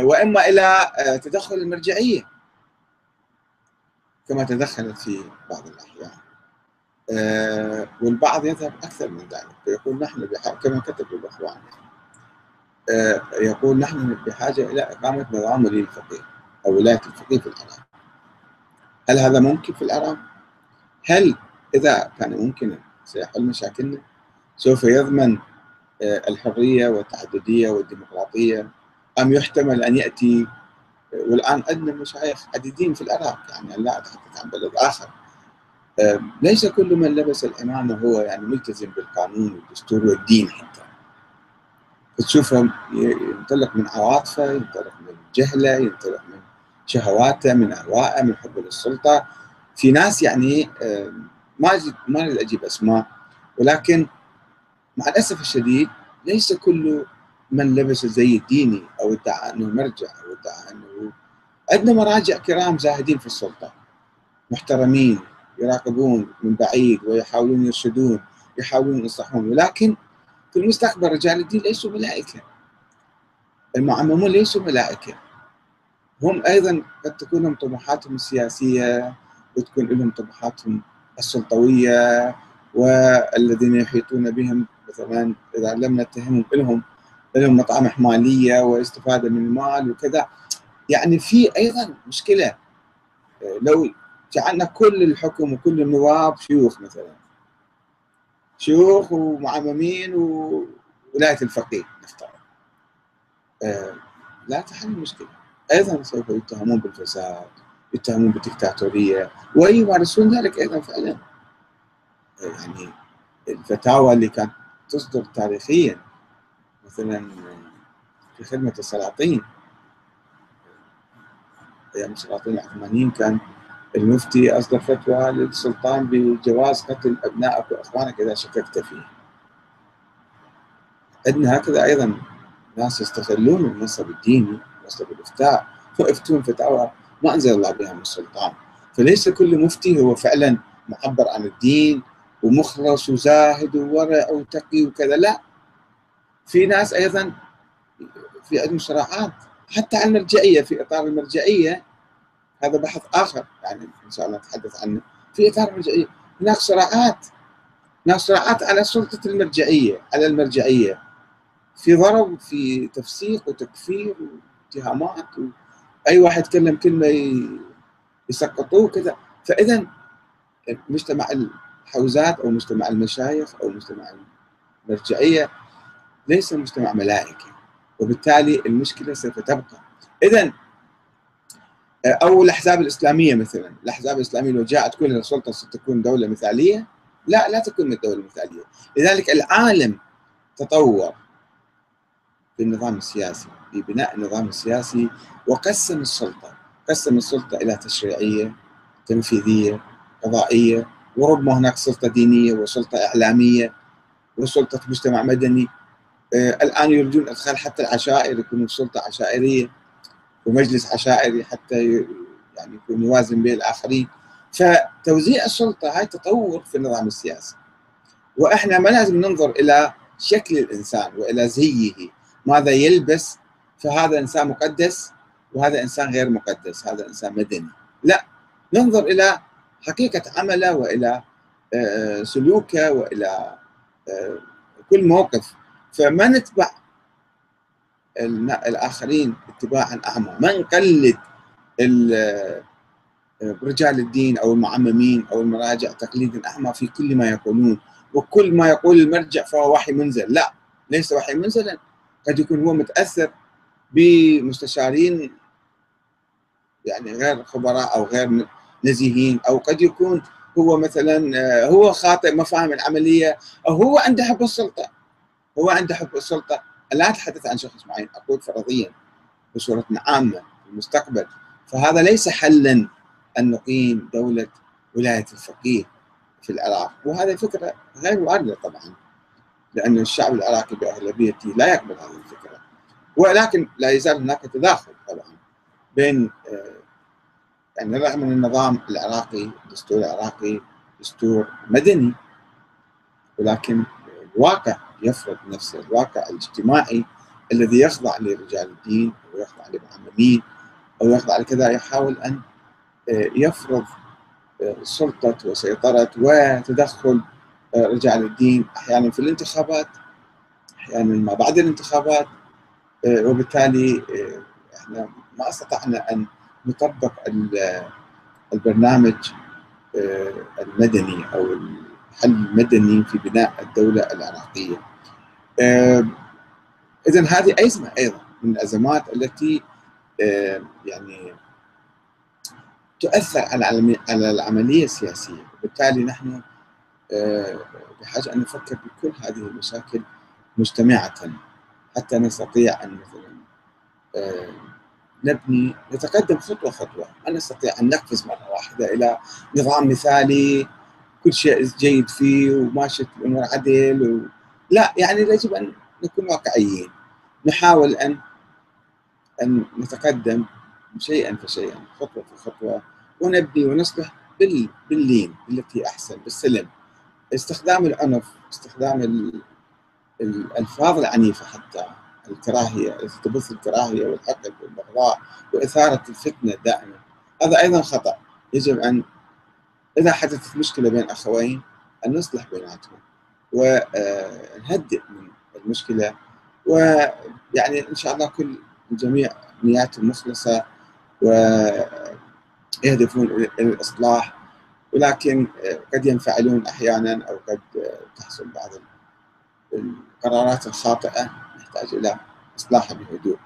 وإما إلى تدخل المرجعية كما تدخلت في بعض الأحيان والبعض يذهب أكثر من ذلك فيقول نحن كما كتب الإخوان يقول نحن بحاجة إلى إقامة نظام ولي الفقيه أو ولاية الفقيه في العراق هل هذا ممكن في العراق؟ هل إذا كان ممكنا سيحل مشاكلنا؟ سوف يضمن آه، الحرية والتعددية والديمقراطية أم يحتمل أن يأتي؟ والآن عندنا مشايخ عديدين في العراق يعني لا أتحدث عن بلد آخر. ليس كل من لبس العمامة هو يعني ملتزم بالقانون والدستور والدين حتى. تشوفه ينطلق من عواطفة ينطلق من جهلة ينطلق من شهواتة من اهوائه من حب للسلطة. في ناس يعني ما ما اريد أجيب أسماء ولكن مع الأسف الشديد ليس كل من لبس الزي الديني أو ادعى أنه مرجع أو ادعى أنه عندنا مراجع كرام زاهدين في السلطة محترمين يراقبون من بعيد ويحاولون يرشدون يحاولون ينصحون ولكن في المستقبل رجال الدين ليسوا ملائكة. المعممون ليسوا ملائكة. هم أيضا قد تكون لهم طموحاتهم السياسية وتكون لهم طموحاتهم السلطوية والذين يحيطون بهم مثلا إذا لم نتهمهم لهم لهم مطامح ماليه واستفادة من المال وكذا. يعني في أيضا مشكلة لو جعلنا كل الحكم وكل النواب شيوخ مثلا. شيوخ ومعممين وولايه الفقيه نفترض. آه لا تحل المشكلة. أيضا سوف يتهمون بالفساد يتهمون بالدكتاتورية ويمارسون ذلك أيضا فعلا. يعني الفتاوى اللي كانت تصدر تاريخيا مثلا في خدمة السلاطين. أيام السلاطين العثمانيين كان المفتي أصدر فتوى للسلطان بجواز قتل ابنائك واخوانك اذا شككت فيه. عندنا هكذا أيضا ناس يستغلون المنصب الديني منصب الإفتاء ويفتون فتاوى ما أنزل الله بها من السلطان. فليس كل مفتي هو فعلا معبر عن الدين ومخلص وزاهد وورع وتقي وكذا لا. في ناس أيضا في عندهم صراعات حتى على المرجعية في إطار المرجعية هذا بحث آخر يعني إن شاء الله نتحدث عنه في إطار المرجعية. هناك صراعات هناك صراعات على سلطة المرجعية على المرجعية. في ضرب في تفسيق وتكفير واتهامات أي واحد يتكلم كلمة يسقطوه كذا. فاذا مجتمع الحوزات أو مجتمع المشايخ أو مجتمع المرجعية ليس مجتمع ملائكي وبالتالي المشكلة سوف تبقى. اذا أو الأحزاب الإسلامية مثلا، الأحزاب الإسلامية لو جاءت كلها السلطه ستكون دولة مثالية؟ لا لا تكون الدولة مثاليه، لذلك العالم تطور في النظام السياسي، في بناء النظام السياسي وقسم السلطة، قسم السلطة إلى تشريعية، تنفيذية، قضائية، وربما هناك سلطة دينية وسلطة إعلامية وسلطة مجتمع مدني، آه الآن يريدون إدخال حتى العشائر يكونوا سلطه عشائرية ومجلس عشائري حتى يعني يكون يوازن بين الآخرين. فتوزيع السلطة هاي تطور في النظام السياسي. وإحنا ما لازم ننظر إلى شكل الإنسان وإلى زيه ماذا يلبس فهذا إنسان مقدس وهذا إنسان غير مقدس هذا إنسان مدني. لا ننظر إلى حقيقة عمله وإلى آه، سلوكه وإلى آه، كل موقف. فما نتبع الآخرين اتباعا أعمى ما نقلد رجال الدين أو المعممين أو المراجع تقليدا أعمى في كل ما يقولون؟ وكل ما يقول المرجع فهو وحي منزل. لا ليس وحي منزلا. قد يكون هو متأثر بمستشارين يعني غير خبراء أو غير نزيهين. أو قد يكون هو مثلا هو خاطئ مفاهيم العملية أو هو عنده حب السلطة. هو عنده حب السلطة. لا أتحدث عن شخص معين أقول فرضيا بصورة عامة في المستقبل. فهذا ليس حلا أن نقيم دولة ولاية الفقيه في العراق. وهذه فكرة غير واردة طبعا لأن الشعب العراقي بأغلبيته لا يقبل هذه الفكرة. ولكن لا يزال هناك تداخل طبعا بين آه، يعني رغم أن النظام العراقي الدستور العراقي دستور مدني ولكن الواقع يفرض نفسه الواقع الاجتماعي الذي يخضع لرجال الدين ويخضع على المعممين أو يخضع لكذا يحاول أن آه، يفرض آه، سلطة وسيطرة وتدخل آه، رجال الدين أحيانا في الانتخابات أحيانا ما بعد الانتخابات وبالتالي إحنا ما استطعنا أن نطبق البرنامج المدني أو الحل المدني في بناء الدولة العراقية. إذا هذه أزمة أيضا من الأزمات التي يعني تؤثر على على العملية السياسية. وبالتالي نحن بحاجة أن نفكر بكل هذه المشاكل مجتمعة حتى نستطيع أن مثلا نبني نتقدم خطوة خطوة. ما نستطيع أن نقفز مرة واحدة إلى نظام مثالي كل شيء جيد فيه وماشيه الأمور عدل و... لا يعني يجب أن نكون واقعيين. نحاول ان أن نتقدم شيئا فشيئا خطوة خطوه ونبني ونصلح باللين بالتي أحسن بالسلم. استخدام العنف استخدام الألفاظ العنيفة حتى الكراهية تبث الكراهية والحقد والبغضاء وإثارة الفتنة دائما. هذا أيضا خطأ. يجب ان إذا حدثت مشكلة بين أخوين أن نصلح بيناتهم. ونهدئ من المشكلة. ويعني إن شاء الله كل الجميع نياتهم مخلصه و يهدفون إلى الإصلاح ولكن قد ينفعلون أحيانا أو قد تحصل بعض القرارات الخاطئة نحتاج إلى اصلاحها بهدوء.